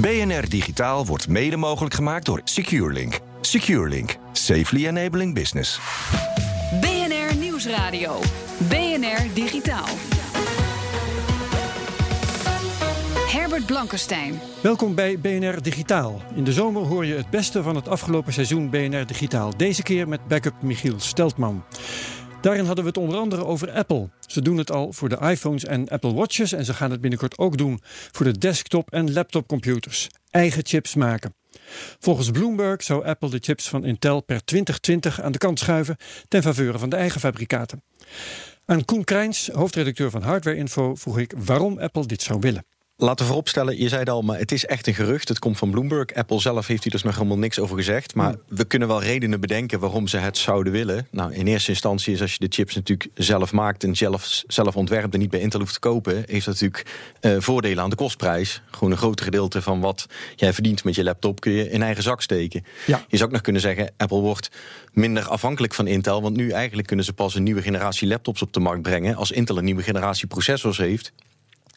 BNR Digitaal wordt mede mogelijk gemaakt door SecureLink. SecureLink. Safely enabling business. BNR Nieuwsradio. BNR Digitaal. Herbert Blankenstein. Welkom bij BNR Digitaal. In de zomer hoor je het beste van het afgelopen seizoen BNR Digitaal. Deze keer met backup Michiel Steltman. Daarin hadden we het onder andere over Apple. Ze doen het al voor de iPhones en Apple Watches en ze gaan het binnenkort ook doen voor de desktop- en laptopcomputers. Eigen chips maken. Volgens Bloomberg zou Apple de chips van Intel per 2020 aan de kant schuiven ten faveur van de eigen fabrikaten. Aan Koen Krijns, hoofdredacteur van Hardware Info, vroeg ik waarom Apple dit zou willen. Laten we vooropstellen, je zei het al, maar het is echt een gerucht. Het komt van Bloomberg. Apple zelf heeft hier dus nog helemaal niks over gezegd. Maar we kunnen wel redenen bedenken waarom ze het zouden willen. Nou, in eerste instantie is als je de chips natuurlijk zelf maakt en zelf, zelf ontwerpt en niet bij Intel hoeft te kopen, heeft dat natuurlijk uh, voordelen aan de kostprijs. Gewoon een groot gedeelte van wat jij verdient met je laptop kun je in eigen zak steken. Ja. Je zou ook nog kunnen zeggen, Apple wordt minder afhankelijk van Intel. Want nu eigenlijk kunnen ze pas een nieuwe generatie laptops op de markt brengen als Intel een nieuwe generatie processors heeft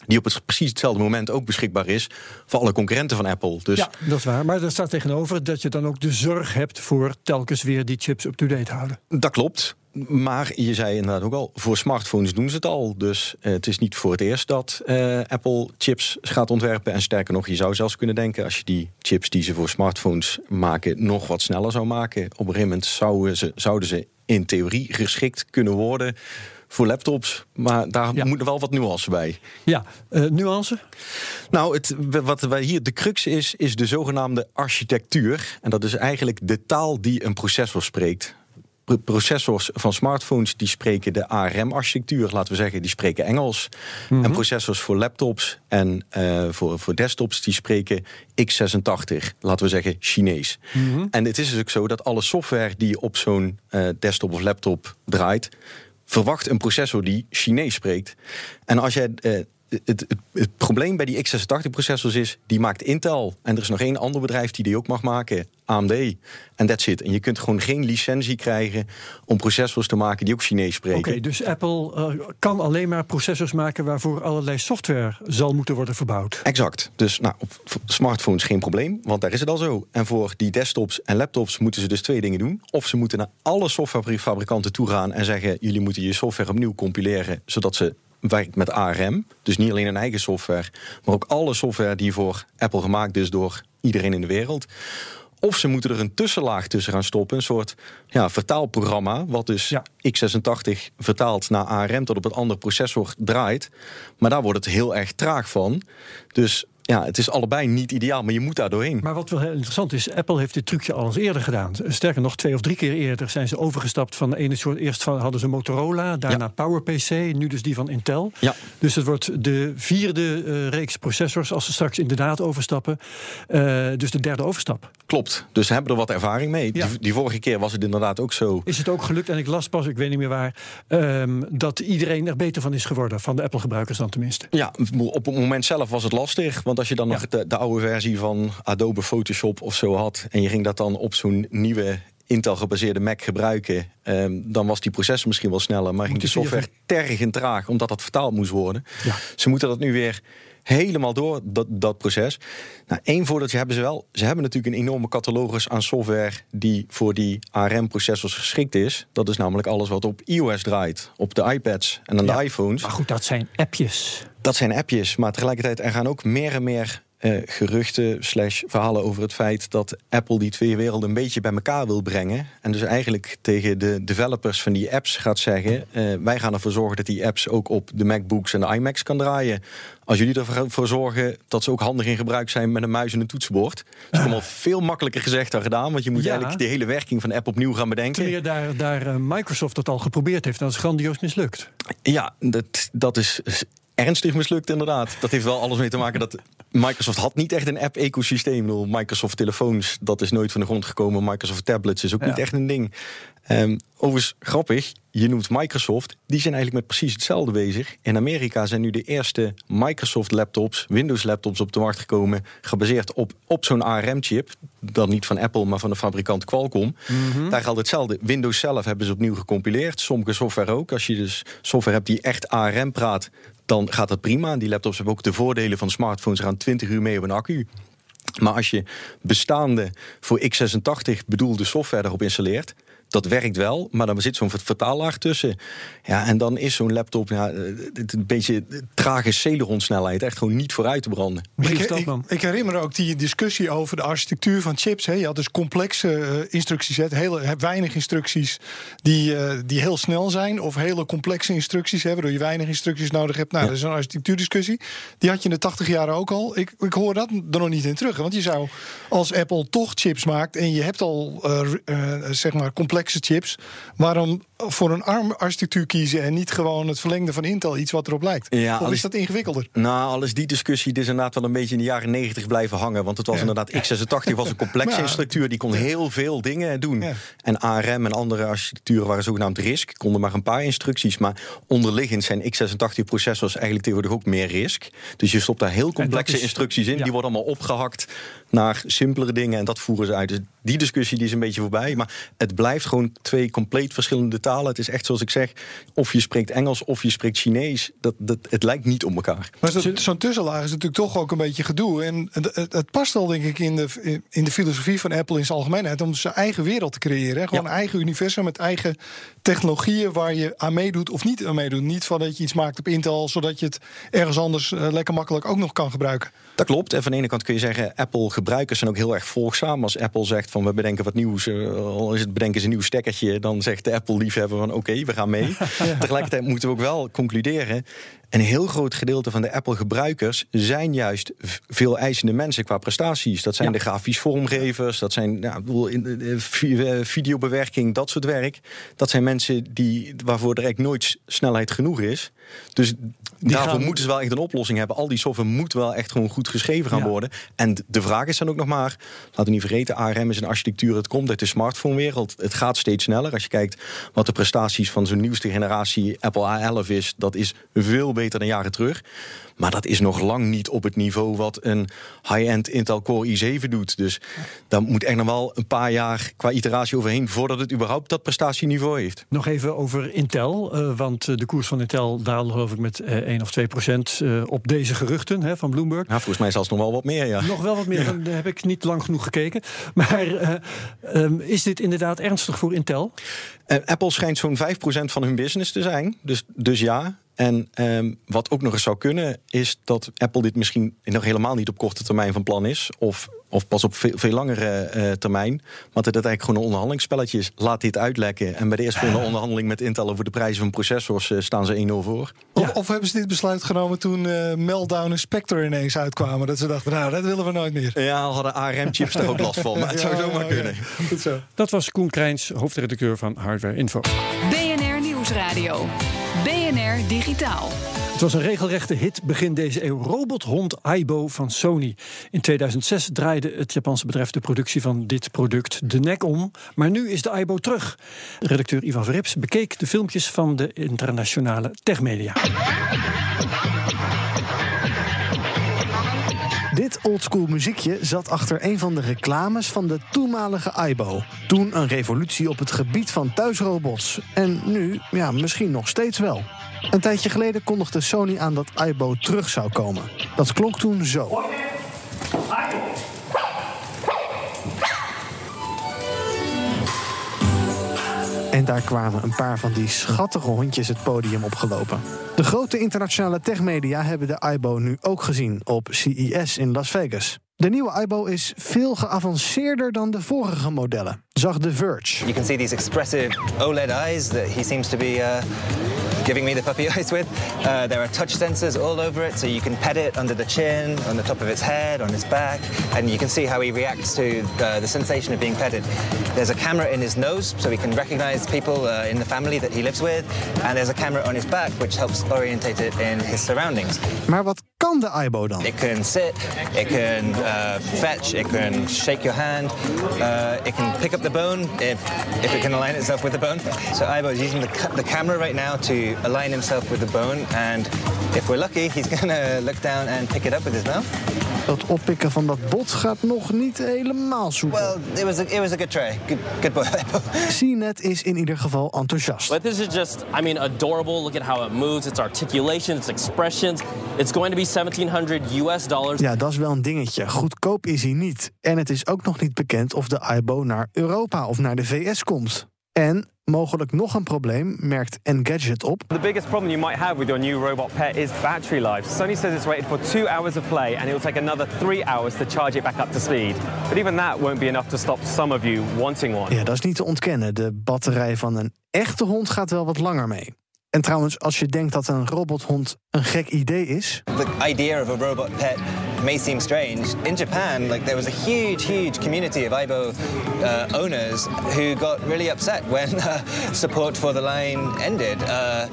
die op het precies hetzelfde moment ook beschikbaar is voor alle concurrenten van Apple. Dus ja, dat is waar. Maar er staat tegenover dat je dan ook de zorg hebt voor telkens weer die chips up-to-date houden. Dat klopt. Maar je zei inderdaad ook al, voor smartphones doen ze het al. Dus uh, het is niet voor het eerst dat uh, Apple chips gaat ontwerpen. En sterker nog, je zou zelfs kunnen denken... als je die chips die ze voor smartphones maken... nog wat sneller zou maken. Op een gegeven moment zouden ze, zouden ze in theorie geschikt kunnen worden voor laptops. Maar daar ja. moet er wel wat nuance bij. Ja, uh, nuance? Nou, het, wat wij hier de crux is, is de zogenaamde architectuur. En dat is eigenlijk de taal die een processor spreekt. Processors van smartphones die spreken de ARM-architectuur, laten we zeggen, die spreken Engels. Mm -hmm. En processors voor laptops en uh, voor, voor desktops die spreken x86, laten we zeggen Chinees. Mm -hmm. En het is dus ook zo dat alle software die op zo'n uh, desktop of laptop draait, verwacht een processor die Chinees spreekt. En als jij. Het, het, het, probleem bij die x86-processors is, die maakt Intel. En er is nog één ander bedrijf die die ook mag maken, AMD. En that's it. En je kunt gewoon geen licentie krijgen om processors te maken die ook Chinees spreken. Oké, okay, dus Apple uh, kan alleen maar processors maken waarvoor allerlei software zal moeten worden verbouwd. Exact. Dus nou, op smartphones geen probleem, want daar is het al zo. En voor die desktops en laptops moeten ze dus twee dingen doen. Of ze moeten naar alle softwarefabrikanten toe gaan en zeggen: jullie moeten je software opnieuw compileren, zodat ze werkt met ARM. Dus niet alleen een eigen software, maar ook alle software die voor Apple gemaakt is door iedereen in de wereld. Of ze moeten er een tussenlaag tussen gaan stoppen. Een soort ja, vertaalprogramma. Wat dus ja. x86 vertaalt naar ARM tot op het andere processor draait. Maar daar wordt het heel erg traag van. Dus ja, het is allebei niet ideaal, maar je moet daar doorheen. Maar wat wel heel interessant is, Apple heeft dit trucje al eens eerder gedaan. Sterker nog, twee of drie keer eerder zijn ze overgestapt van de ene soort. Eerst van, hadden ze Motorola, daarna ja. PowerPC, nu dus die van Intel. Ja. Dus het wordt de vierde uh, reeks processors als ze straks inderdaad overstappen. Uh, dus de derde overstap. Klopt, dus ze hebben er wat ervaring mee. Ja. Die, die, vorige keer was het inderdaad ook zo. Is het ook gelukt, en ik las pas, ik weet niet meer waar, um, dat iedereen er beter van is geworden, van de Apple-gebruikers dan tenminste. Ja, op het moment zelf was het lastig, want als je dan nog de, de, oude versie van Adobe Photoshop of zo had... en je ging dat dan op zo'n nieuwe Intel-gebaseerde Mac gebruiken... Um, dan was die processor misschien wel sneller... maar ging de software tergend traag, omdat dat vertaald moest worden. Ja. Ze moeten dat nu weer helemaal door, dat, dat proces. Nou, één voordeeltje hebben ze wel. Ze hebben natuurlijk een enorme catalogus aan software... die voor die ARM-processors geschikt is. Dat is namelijk alles wat op iOS draait. Op de iPads en aan ja. de iPhones. Maar goed, dat zijn appjes. Dat zijn appjes, maar tegelijkertijd er gaan ook meer en meer uh, geruchten slash verhalen over het feit dat Apple die twee werelden een beetje bij elkaar wil brengen. En dus eigenlijk tegen de developers van die apps gaat zeggen: uh, wij gaan ervoor zorgen dat die apps ook op de MacBooks en de iMacs kan draaien. Als jullie ervoor zorgen dat ze ook handig in gebruik zijn met een muis en een toetsenbord. Dat is allemaal veel makkelijker gezegd dan gedaan. Want je moet Ja. eigenlijk de hele werking van de app opnieuw gaan bedenken. Terwijl daar, daar eh, Microsoft dat al geprobeerd heeft, en dat is grandioos mislukt. Ja, dat, dat is ernstig mislukt inderdaad. Dat heeft wel alles mee te maken dat Microsoft had niet echt een app-ecosysteem. Microsoft telefoons, dat is nooit van de grond gekomen. Microsoft tablets is ook niet echt een ding. Um, overigens, grappig, je noemt Microsoft. Die zijn eigenlijk met precies hetzelfde bezig. In Amerika zijn nu de eerste Microsoft laptops, Windows laptops op de markt gekomen. Gebaseerd op, op zo'n ARM-chip. Dan niet van Apple, maar van de fabrikant Qualcomm. Mhm. Daar geldt hetzelfde. Windows zelf hebben ze opnieuw gecompileerd. Sommige software ook. Als je dus software hebt die echt ARM praat, dan gaat dat prima. Die laptops hebben ook de voordelen van smartphones. Gaan 20 uur mee op een accu. Maar als je bestaande voor x86 bedoelde software erop installeert, dat werkt wel, maar dan zit zo'n vertaallaag tussen. Ja, en dan is zo'n laptop ja, een beetje trage Celeron-snelheid. Echt gewoon niet vooruit te branden. Ik, ik, ik, herinner me ook die discussie over de architectuur van chips. Hè. Je had dus complexe uh, instructies, hele, weinig instructies die, uh, die heel snel zijn. Of hele complexe instructies hebben, waardoor je weinig instructies nodig hebt. Nou, dat is een architectuurdiscussie. Die had je in de 80 jaren ook al. Ik, ik hoor dat er nog niet in terug. Want je zou, als Apple toch chips maakt en je hebt al uh, zeg maar complexe chips. Waarom voor een ARM-architectuur kiezen en niet gewoon het verlengde van Intel, iets wat erop lijkt? Ja, of is dat ingewikkelder? Nou, alles die discussie is inderdaad wel een beetje in de jaren 90 blijven hangen. Want het was inderdaad x86 was een complexe ja. structuur, die kon heel veel dingen doen. En ARM en andere architecturen waren zogenaamd RISC, konden maar een paar instructies. Maar onderliggend zijn x86-processors eigenlijk tegenwoordig ook meer RISC. Dus je stopt daar heel complexe instructies in, die worden allemaal opgehakt naar simpelere dingen en dat voeren ze uit. Dus die discussie die is een beetje voorbij. Maar het blijft gewoon twee compleet verschillende talen. Het is echt zoals ik zeg, of je spreekt Engels of je spreekt Chinees. Dat, dat, het lijkt niet op elkaar. Maar zo'n tussenlaag is natuurlijk toch ook een beetje gedoe. En het, het, past al denk ik in de, in de filosofie van Apple in zijn algemeenheid... om zijn eigen wereld te creëren. Gewoon een eigen universum met eigen technologieën... waar je aan meedoet of niet aan meedoet. Niet van dat je iets maakt op Intel... zodat je het ergens anders eh, lekker makkelijk ook nog kan gebruiken. Dat klopt. En van de ene kant kun je zeggen... Apple-gebruikers zijn ook heel erg volgzaam. Als Apple zegt van we bedenken wat nieuws... Uh, al is het bedenken ze een nieuw stekkertje... dan zegt de Apple-liefhebber van oké, we gaan mee. Tegelijkertijd moeten we ook wel concluderen... Een heel groot gedeelte van de Apple-gebruikers zijn juist veel eisende mensen qua prestaties. Dat zijn de grafisch vormgevers, dat zijn ja, videobewerking, dat soort werk. Dat zijn mensen die, waarvoor er eigenlijk nooit snelheid genoeg is. Dus daarvoor moeten ze wel echt een oplossing hebben. Al die software moet wel echt gewoon goed geschreven gaan worden. En de vraag is dan ook nog maar, laten we niet vergeten, ARM is een architectuur, het komt uit de smartphone-wereld. Het gaat steeds sneller. Als je kijkt wat de prestaties van zo'n nieuwste generatie Apple A11 is, dat is veel beter dan jaren terug. Maar dat is nog lang niet op het niveau wat een high-end Intel Core i7 doet. Dus daar moet echt nog wel een paar jaar qua iteratie overheen voordat het überhaupt dat prestatieniveau heeft. Nog even over Intel, uh, want eh, de koers van Intel daalde geloof ik met uh, 1 of 2 procent uh, op deze geruchten hè, van Bloomberg. Ja, volgens mij zelfs nog wel wat meer, ja. Nog wel wat meer, ja. daar heb ik niet lang genoeg gekeken. Maar um, is dit inderdaad ernstig voor Intel? Apple schijnt zo'n 5% van hun business te zijn. Dus, dus ja, en um, wat ook nog eens zou kunnen, is dat Apple dit misschien nog helemaal niet op korte termijn van plan is. Of, of pas op veel, veel langere uh, termijn. Maar dat het eigenlijk gewoon een onderhandelingsspelletje is. Laat dit uitlekken. En bij de eerste onderhandeling met Intel over de prijzen van processors uh, staan ze 1-0 voor. Of, of, hebben ze dit besluit genomen toen uh, Meltdown en Spectre ineens uitkwamen? Dat ze dachten, nou, dat willen we nooit meer. Ja, al hadden ARM-chips er ook last van. Maar het zou zomaar kunnen. Goed zo. Dat was Koen Krijns, hoofdredacteur van Hardware Info. BNR Nieuwsradio. BNR Digitaal. Het was een regelrechte hit begin deze eeuw. Robothond Aibo van Sony. In 2006 draaide het Japanse bedrijf de productie van dit product de nek om. Maar nu is de Aibo terug. Redacteur Ivan Verrips bekeek de filmpjes van de internationale techmedia. Dit oldschool muziekje zat achter een van de reclames van de toenmalige Aibo. Toen een revolutie op het gebied van thuisrobots. En nu, ja, misschien nog steeds wel. Een tijdje geleden kondigde Sony aan dat Aibo terug zou komen. Dat klonk toen zo. En daar kwamen een paar van die schattige hondjes het podium opgelopen. De grote internationale techmedia hebben de Aibo nu ook gezien op CES in Las Vegas. De nieuwe Aibo is veel geavanceerder dan de vorige modellen, zag The Verge. You can see these expressive OLED eyes that he seems to be uh, giving me the puppy eyes with. Uh, there are touch sensors all over it, so you can pet it under the chin, on the top of its head, on its back, and you can see how he reacts to uh, the sensation of being petted. There's a camera in his nose, so he can recognize people uh, in the family that he lives with, and there's a camera on his back, which helps orientate it in his surroundings. Maar wat kan kan de Aibo dan? It can sit, it can uh, fetch, it can shake your hand, uh, it can pick up the bone if, if it can align itself with the bone. So Aibo is using the, the camera right now to align himself with the bone. And if we're lucky, he's going to look down and pick it up with his mouth. Het oppikken van dat bot gaat nog niet helemaal soepel. Well, it was a, it was a good try. Good, good boy. CNET is in ieder geval enthousiast. But this is just, I mean, adorable. Look at how it moves, its articulation, its expressions. It's going to be 1700 US dollars. Ja, dat is wel een dingetje. Goedkoop is hij niet. En het is ook nog niet bekend of de Aibo naar Europa of naar de VS komt. En mogelijk nog een probleem, merkt Engadget op. The biggest problem you might have with your new robot pet is battery life. Sony says it's rated for two hours of play and it will take another three hours to charge it back up to speed. But even that won't be enough to stop some of you wanting one. Ja, dat is niet te ontkennen. De batterij van een echte hond gaat wel wat langer mee. En trouwens, als je denkt dat een robothond een gek idee is... The idea of a robot pet may seem strange. In Japan, like there was a huge, huge community of Aibo uh, owners who got really upset when uh, support for the line ended. Uh,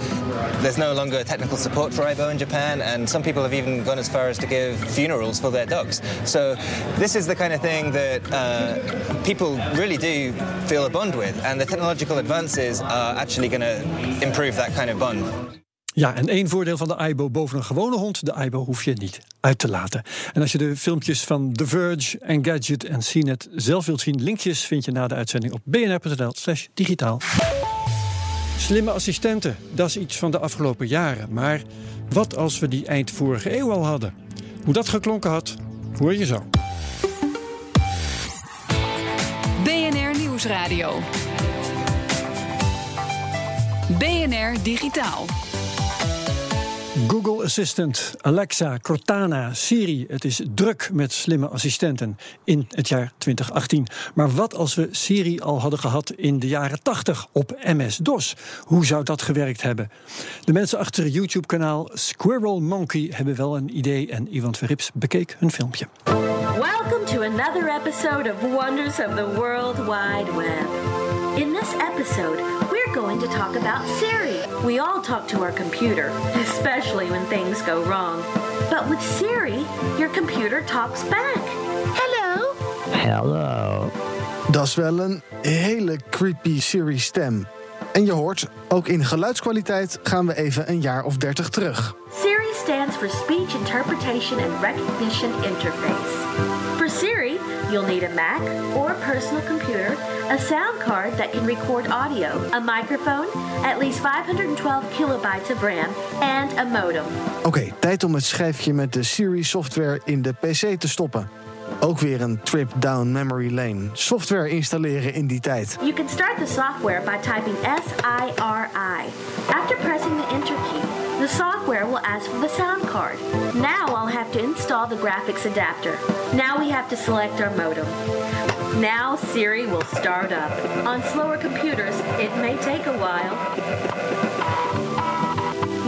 there's no longer technical support for Aibo in Japan, and some people have even gone as far as to give funerals for their dogs. So this is the kind of thing that uh, people really do feel a bond with, and the technological advances are actually going to improve that kind of bond. Ja, en één voordeel van de Aibo boven een gewone hond: de Aibo hoef je niet uit te laten. En als je de filmpjes van The Verge, Engadget en CNET zelf wilt zien, linkjes vind je na de uitzending op bnr.nl/slash digitaal. Slimme assistenten, dat is iets van de afgelopen jaren. Maar wat als we die eind vorige eeuw al hadden? Hoe dat geklonken had, hoor je zo. BNR Nieuwsradio. BNR Digitaal. Google Assistant, Alexa, Cortana, Siri. Het is druk met slimme assistenten in het jaar 2018. Maar wat als we Siri al hadden gehad in de jaren 80 op MS-DOS? Hoe zou dat gewerkt hebben? De mensen achter YouTube-kanaal Squirrel Monkey hebben wel een idee en Iwan Verrips bekeek hun filmpje. Welcome to another episode of Wonders of the World Wide Web. In this episode, we're going to talk about Siri. We all talk to our computer, especially when things go wrong. But with Siri, your computer talks back. Hello. Hello. Dat is wel een hele creepy Siri-stem. En je hoort, ook in geluidskwaliteit gaan we even een jaar of dertig terug. Siri stands for Speech Interpretation and Recognition Interface. Siri, you'll need a Mac or a personal computer, a sound card that can record audio, a microphone, at least 512 kilobytes of RAM, and a modem. Oké, tijd om het schijfje met de Siri-software in de PC te stoppen. Ook weer een trip down memory lane. Software installeren in die tijd. You can start the software by typing S-I-R-I. After pressing the Enter key, the software will ask for the sound card. Now I'll have to install the graphics adapter. Now we have to select our modem. Now Siri will start up. On slower computers, it may take a while.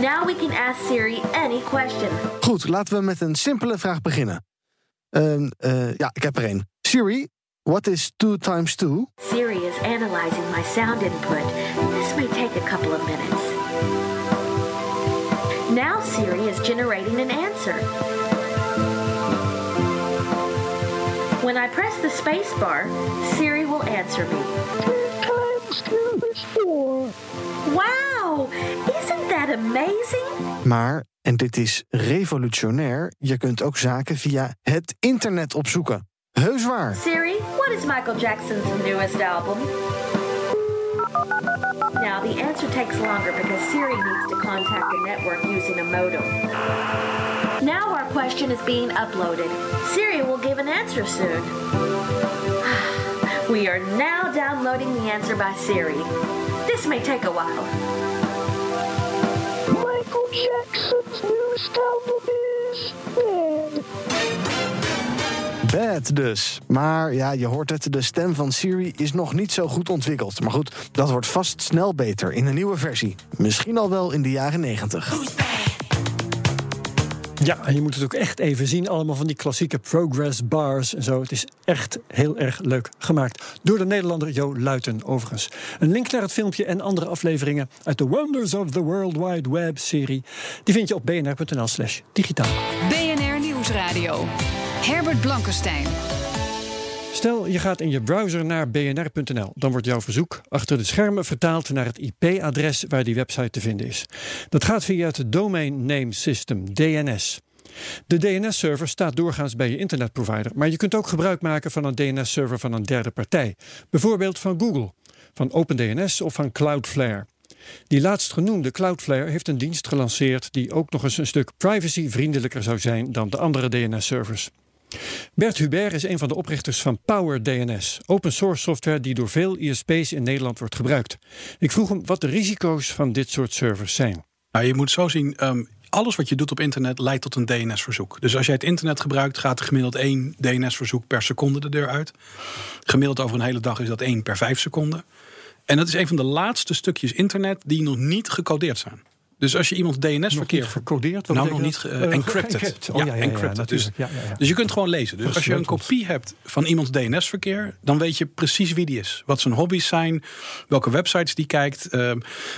Now we can ask Siri any question. Goed, laten we met een simpele vraag beginnen. Ehm, eh, ja, ik heb er één. Siri, what is 2 times 2? Siri is analyzing my sound input. This may take a couple of minutes. Now Siri is generating an answer. When I press the space bar, Siri will answer me. Times two is four. Wow! Isn't that amazing? Maar, en dit is revolutionair, je kunt ook zaken via het internet opzoeken. Heus waar. Siri, what is Michael Jackson's newest album? Now, the answer takes longer because Siri needs to contact the network using a modem. Now our question is being uploaded. Siri will give an answer soon. We are now downloading the answer by Siri. This may take a while. Michael Jackson's newest album is Bad. Bad dus. Maar ja, je hoort het, de stem van Siri is nog niet zo goed ontwikkeld. Maar goed, dat wordt vast snel beter in een nieuwe versie. Misschien al wel in de jaren 90. Ja, en je moet het ook echt even zien. Allemaal van die klassieke progress bars en zo. Het is echt heel erg leuk gemaakt. Door de Nederlander Jo Luiten, overigens. Een link naar het filmpje en andere afleveringen uit de Wonders of the World Wide Web serie. Die vind je op bnr.nl slash digitaal. BNR Nieuwsradio. Herbert Blankenstein. Stel, je gaat in je browser naar bnr.nl. Dan wordt jouw verzoek achter de schermen vertaald naar het IP-adres waar die website te vinden is. Dat gaat via het Domain Name System, DNS. De DNS-server staat doorgaans bij je internetprovider, maar je kunt ook gebruik maken van een DNS-server van een derde partij. Bijvoorbeeld van Google, van OpenDNS of van Cloudflare. Die laatstgenoemde Cloudflare heeft een dienst gelanceerd die ook nog eens een stuk privacyvriendelijker zou zijn dan de andere DNS-servers. Bert Hubert is een van de oprichters van PowerDNS, open source software die door veel ISP's in Nederland wordt gebruikt. Ik vroeg hem wat de risico's van dit soort servers zijn. Nou, je moet zo zien, um, alles wat je doet op internet leidt tot een DNS-verzoek. Dus als jij het internet gebruikt, gaat er gemiddeld één DNS-verzoek per seconde de deur uit. Gemiddeld over een hele dag is dat één per vijf seconden. En dat is een van de laatste stukjes internet die nog niet gecodeerd zijn. Dus als je iemand DNS-verkeer. gecodeerd? Nou, nog niet uh, encrypted. Oh, ja, ja, ja, encrypted. Dus, dus je kunt gewoon lezen. Dus als je een kopie hebt van iemands DNS-verkeer, dan weet je precies wie die is. Wat zijn hobby's zijn, welke websites die kijkt, uh,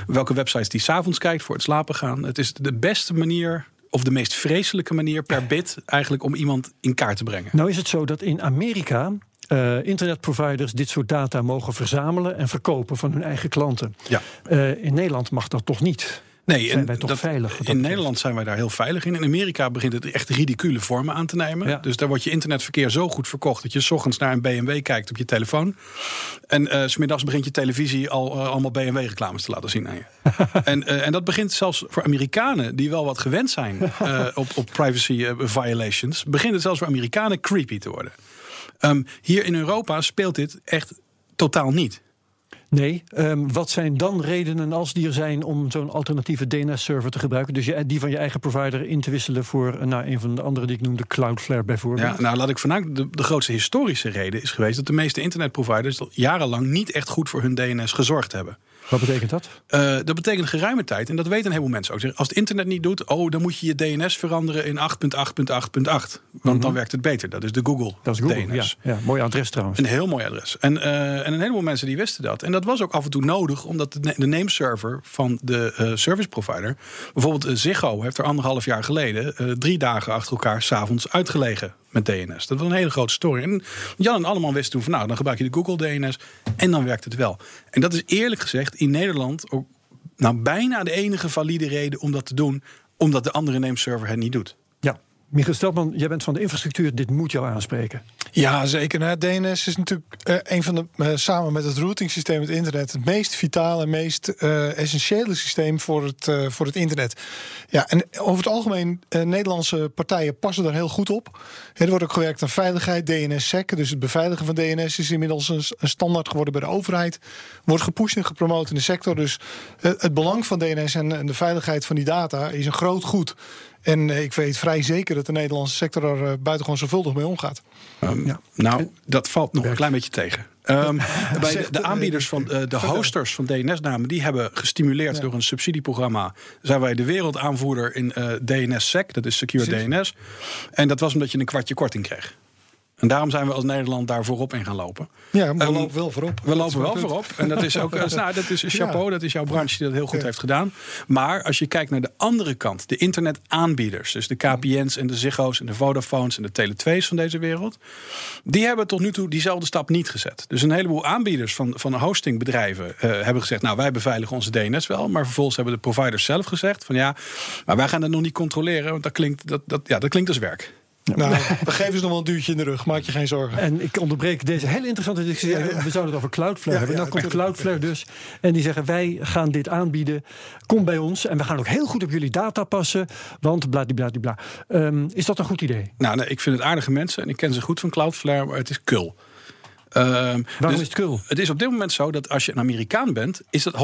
welke websites die s'avonds kijkt voor het slapen gaan. Het is de beste manier of de meest vreselijke manier per bit eigenlijk om iemand in kaart te brengen. Nou is het zo dat in Amerika uh, internetproviders dit soort data mogen verzamelen en verkopen van hun eigen klanten. Ja. Uh, in Nederland mag dat toch niet? Nee, zijn wij toch dat, veilig? In Nederland zijn wij daar heel veilig in. In Amerika begint het echt ridicule vormen aan te nemen. Ja. Dus daar wordt je internetverkeer zo goed verkocht dat je s ochtends naar een BMW kijkt op je telefoon. En uh, smiddags begint je televisie al uh, allemaal BMW-reclames te laten zien aan je. en, uh, en dat begint zelfs voor Amerikanen die wel wat gewend zijn op, op privacy violations, begint het zelfs voor Amerikanen creepy te worden. Um, hier in Europa speelt dit echt totaal niet. Nee, um, wat zijn dan redenen als die er zijn om zo'n alternatieve DNS-server te gebruiken? Dus je, die van je eigen provider in te wisselen voor nou, een van de andere die ik noemde, Cloudflare bijvoorbeeld? Ja, nou laat ik vanuit de, de grootste historische reden is geweest dat de meeste internetproviders jarenlang niet echt goed voor hun DNS gezorgd hebben. Wat betekent dat? Uh, dat betekent geruime tijd. En dat weten een heleboel mensen ook. Als het internet niet doet, oh, dan moet je je DNS veranderen in 8.8.8.8. Want mm -hmm. dan werkt het beter. Dat is de Google, dat is Google DNS. Ja, ja, mooi adres trouwens. Een heel mooi adres. En, uh, en een heleboel mensen die wisten dat. En dat was ook af en toe nodig, omdat de, de nameserver van de uh, service provider, bijvoorbeeld Ziggo, heeft er anderhalf jaar geleden drie dagen achter elkaar s'avonds uitgelegen met DNS. Dat was een hele grote story. En Jan en allemaal wisten toen van nou, dan gebruik je de Google DNS en dan werkt het wel. En dat is eerlijk gezegd in Nederland ook nou, bijna de enige valide reden om dat te doen, omdat de andere nameserver het niet doet. Michiel Steltman, jij bent van de infrastructuur. Dit moet jou aanspreken. Ja, zeker. DNS is natuurlijk uh, een van de, uh, samen met het routing systeem het internet, het meest vitale meest uh, essentiële systeem voor het, voor het internet. Ja, en over het algemeen, Nederlandse partijen passen daar heel goed op. er wordt ook gewerkt aan veiligheid, DNS-sec. Dus het beveiligen van DNS is inmiddels een, standaard geworden bij de overheid. Wordt gepusht en gepromoot in de sector. Dus het belang van DNS en de veiligheid van die data is een groot goed. En uh, ik weet vrij zeker dat de Nederlandse sector er uh, buitengewoon zorgvuldig mee omgaat. Um, ja. Nou, dat valt nog een klein beetje tegen. Um, bij de, de, aanbieders van uh, de hosters van DNS-namen, die hebben gestimuleerd ja. door een subsidieprogramma. Zijn wij de wereldaanvoerder in DNS-SEC, dat is Secure Precies. DNS. En dat was omdat je een kwartje korting kreeg. En daarom zijn we als Nederland daar voorop in gaan lopen. Ja, maar we um, lopen wel voorop. We lopen wel voorop. En dat is ook nou, dat is chapeau, ja. dat is jouw branche die dat heel goed ja. heeft gedaan. Maar als je kijkt naar de andere kant, de internetaanbieders, dus de KPN's en de Ziggo's en de Vodafones en de Tele2's van deze wereld, die hebben tot nu toe diezelfde stap niet gezet. Dus een heleboel aanbieders van, van hostingbedrijven uh, hebben gezegd, nou wij beveiligen onze DNS wel, maar vervolgens hebben de providers zelf gezegd van ja, maar wij gaan dat nog niet controleren, want dat klinkt, dat, dat, ja, dat klinkt als werk. Nou, we geven ze nog wel een duwtje in de rug, maak je geen zorgen. En ik onderbreek deze hele interessante discussie. We zouden het over Cloudflare hebben. Nou komt Cloudflare dus. En die zeggen: wij gaan dit aanbieden. Kom bij ons. En we gaan ook heel goed op jullie data passen. Want bladibladibla. Um, is dat een goed idee? Nou, nee, ik vind het aardige mensen. En ik ken ze goed van Cloudflare, maar het is kul. Um, Waarom dus is het kul? Het is op dit moment zo dat als je een Amerikaan bent, is dat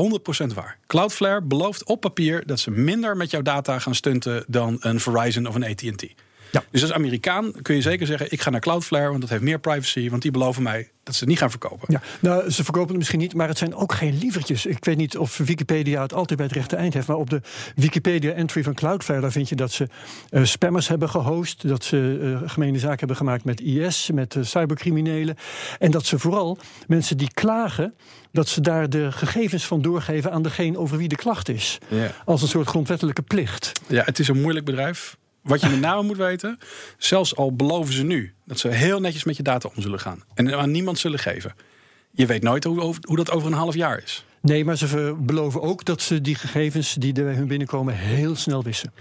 100% waar. Cloudflare belooft op papier dat ze minder met jouw data gaan stunten dan een Verizon of een AT&T. Ja. Dus als Amerikaan kun je zeker zeggen: ik ga naar Cloudflare, want dat heeft meer privacy. Want die beloven mij dat ze het niet gaan verkopen. Ja, nou, ze verkopen het misschien niet, maar het zijn ook geen lievertjes. Ik weet niet of Wikipedia het altijd bij het rechte eind heeft, maar op de Wikipedia-entry van Cloudflare daar vind je dat ze uh, spammers hebben gehost, dat ze uh, gemene zaken hebben gemaakt met IS, met uh, cybercriminelen, en dat ze vooral mensen die klagen, dat ze daar de gegevens van doorgeven aan degene over wie de klacht is, ja. als een soort grondwettelijke plicht. Ja, het is een moeilijk bedrijf. Wat je met name moet weten, zelfs al beloven ze nu dat ze heel netjes met je data om zullen gaan en aan niemand zullen geven. Je weet nooit hoe, hoe dat over een half jaar is. Nee, maar ze beloven ook dat ze die gegevens die bij hun binnenkomen heel snel wissen.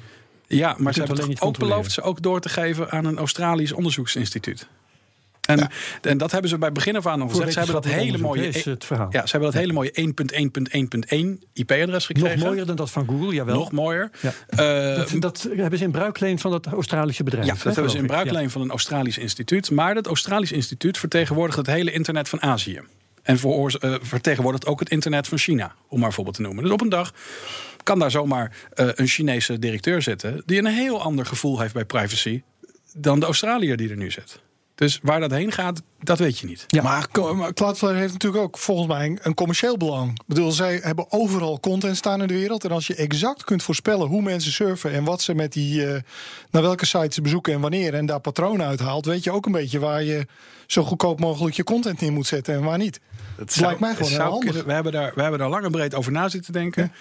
Ja, maar ze hebben ook beloofd ze ook door te geven aan een Australisch onderzoeksinstituut. En, ja. en dat hebben ze bij begin af aan al gezegd. Ze hebben dat hele mooie. Is het verhaal. Ja, ze hebben dat hele mooie 1.1.1.1 IP-adres gekregen. Nog mooier dan dat van Google, jawel. Nog mooier. Ja. Uh, dat, dat, hebben ze in bruikleen van dat Australische bedrijf. Ja, dat hè, hebben ze in bruikleen van een Australisch instituut. Maar dat Australisch instituut vertegenwoordigt het hele internet van Azië. En uh, vertegenwoordigt ook het internet van China, om maar een voorbeeld te noemen. Dus op een dag kan daar zomaar een Chinese directeur zitten... die een heel ander gevoel heeft bij privacy dan de Australiër die er nu zit. Dus waar dat heen gaat, dat weet je niet. Ja. Maar, maar Cloudflare heeft natuurlijk ook volgens mij een commercieel belang. Ik bedoel, zij hebben overal content staan in de wereld. En als je exact kunt voorspellen hoe mensen surfen en wat ze met die. Uh, naar welke sites ze bezoeken en wanneer. en daar patronen uithaalt, weet je ook een beetje waar je zo goedkoop mogelijk je content in moet zetten en waar niet. Dat zou, lijkt mij gewoon heel handig. Kunnen, we, hebben daar, we hebben daar lang en breed over na zitten denken. Ja.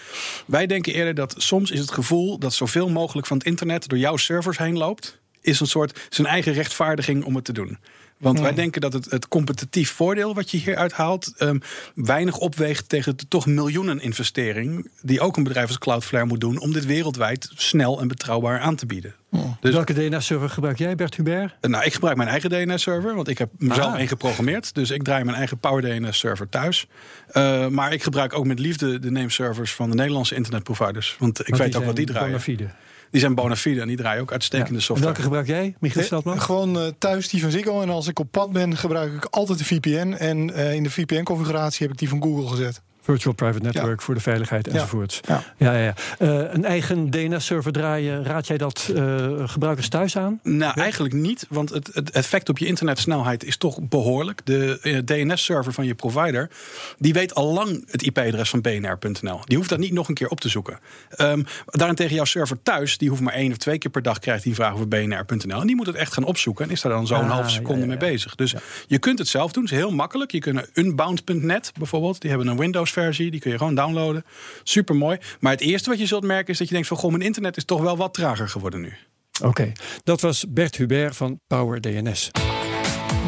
Wij denken eerder dat soms is het gevoel dat zoveel mogelijk van het internet door jouw servers heen loopt is een soort zijn eigen rechtvaardiging om het te doen. Want wij denken dat het, het competitief voordeel wat je hier uithaalt... Um, weinig opweegt tegen de toch miljoenen investering... die ook een bedrijf als Cloudflare moet doen... om dit wereldwijd snel en betrouwbaar aan te bieden. Dus, Welke DNS-server gebruik jij, Bert Hubert? Nou, ik gebruik mijn eigen DNS-server, want ik heb mezelf ah. geprogrammeerd. Dus ik draai mijn eigen Power DNS-server thuis. Uh, maar ik gebruik ook met liefde de nameservers van de Nederlandse internetproviders. Want ik want weet ook wat die draaien. Bonafide. Die zijn bona fide en die draaien ook uitstekende ja. software. En welke gebruik jij, Michiel Steltman? Gewoon uh, thuis die van Ziggo. En als ik op pad ben, gebruik ik altijd de VPN. En uh, in de VPN-configuratie heb ik die van Google gezet. Virtual Private Network ja. voor de veiligheid enzovoorts. Ja. Ja. Ja, ja, uh, een eigen DNS-server draaien, raad jij dat uh, gebruikers thuis aan? Nou, eigenlijk niet, want het, het, effect op je internetsnelheid is toch behoorlijk. De uh, DNS-server van je provider, die weet al lang het IP-adres van bnr.nl. Die hoeft dat niet nog een keer op te zoeken. Um, daarentegen jouw server thuis, die hoeft maar één of twee keer per dag krijgt die vraag over bnr.nl. En die moet het echt gaan opzoeken en is daar dan zo'n ah, halve seconde mee bezig. Dus je kunt het zelf doen, het is heel makkelijk. Je kunt unbound.net bijvoorbeeld, die hebben een Windows versie, die kun je gewoon downloaden. Super mooi. Maar het eerste wat je zult merken is dat je denkt van goh, mijn internet is toch wel wat trager geworden nu. Oké, okay. dat was Bert Hubert van Power DNS.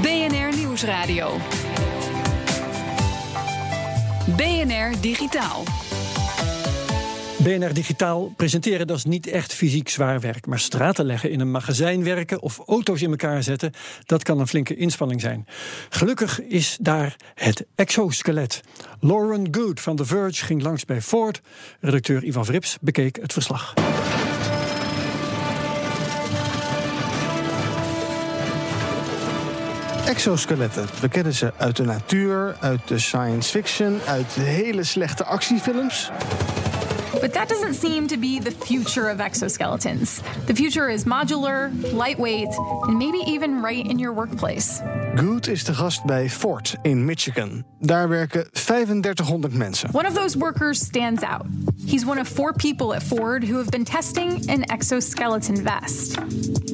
BNR Nieuwsradio. BNR Digitaal. BNR Digitaal presenteren, dat is niet echt fysiek zwaar werk. Maar straten leggen in een magazijn werken of auto's in elkaar zetten, dat kan een flinke inspanning zijn. Gelukkig is daar het exoskelet. Lauren Good van The Verge ging langs bij Ford. Redacteur Ivan Vrips bekeek het verslag. Exoskeletten. We kennen ze uit de natuur, uit de science fiction, uit hele slechte actiefilms. But that doesn't seem to be the future of exoskeletons. The future is modular, lightweight, and maybe even right in your workplace. Good is de gast bij Ford in Michigan. Daar werken 3500 mensen. One of those workers stands out. He's one of four people at Ford who have been testing an exoskeleton vest.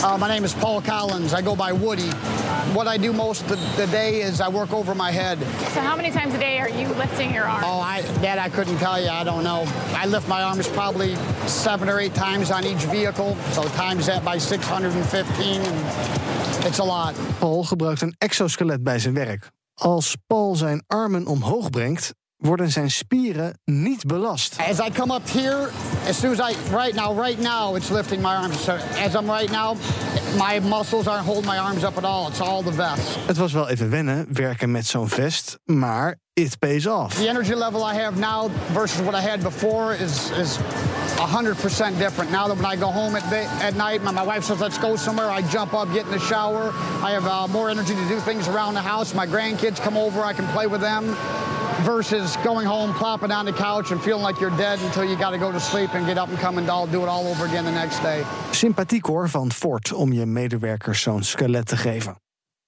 Uh, my name is Paul Collins. I go by Woody. What I do most of the, the day is I work over my head. So how many times a day are you lifting your arms? Oh, I, that I couldn't tell you. I don't know. I lift my arms probably seven or eight times on each vehicle. So times that by 615. It's a lot. Paul gebruikt een exoskelet bij zijn werk. Als Paul zijn armen omhoog brengt, worden zijn spieren niet belast. As I come up here, as soon as I right now, right now, it's lifting my arms. So as I'm right now, my muscles aren't holding my arms up at all. It's all the vest. Het was wel even wennen werken met zo'n vest, maar it pays off. The energy level I have now versus what I had before is is 100% different. Now that when I go home at, at night, my, my wife says, let's go somewhere. I jump up, get in the shower. I have uh, more energy to do things around the house. My grandkids come over, I can play with them. Versus going home, plopping on the couch and feeling like you're dead until you got to go to sleep and get up and come and all, do it all over again the next day. Sympathiek hoor van Ford om je medewerkers zo'n skelet te geven.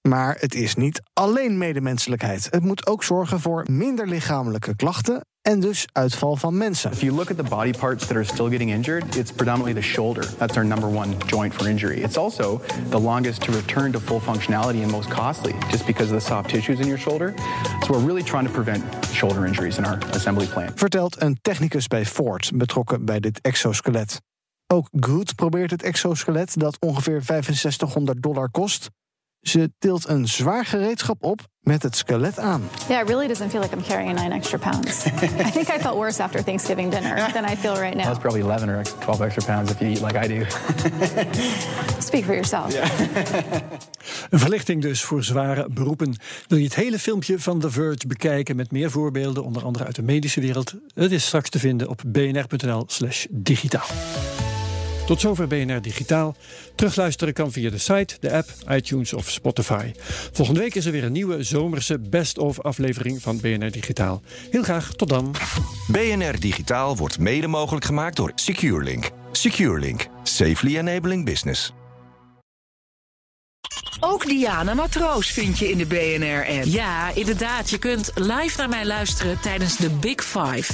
Maar het is niet alleen medemenselijkheid. Het moet ook zorgen voor minder lichamelijke klachten en dus uitval van mensen. If you look at the body parts that are still getting injured, it's predominantly the shoulder. That's our number one joint for injury. It's also the longest to return to full functionality and most costly, just because of the soft tissues in your shoulder. So we're really trying to prevent shoulder injuries in our assembly plant. Vertelt een technicus bij Ford, betrokken bij dit exoskelet. Ook Good probeert het exoskelet dat ongeveer 6500 dollar kost ze tilt een zwaar gereedschap op met het skelet aan. Yeah, it really doesn't feel like I'm carrying nine extra pounds. I think I felt worse after Thanksgiving dinner than I feel right now. That's probably 11 or 12 extra pounds if you eat like I do. Speak for yourself. Een verlichting dus voor zware beroepen. Wil je het hele filmpje van The Verge bekijken met meer voorbeelden, onder andere uit de medische wereld? Het is straks te vinden op bnr.nl/slash digitaal. Tot zover BNR Digitaal. Terugluisteren kan via de site, de app, iTunes of Spotify. Volgende week is er weer een nieuwe zomerse best-of aflevering van BNR Digitaal. Heel graag, tot dan. BNR Digitaal wordt mede mogelijk gemaakt door SecureLink. SecureLink, safely enabling business. Ook Diana Matroos vind je in de BNR-app. Ja, inderdaad. Je kunt live naar mij luisteren tijdens de Big Five.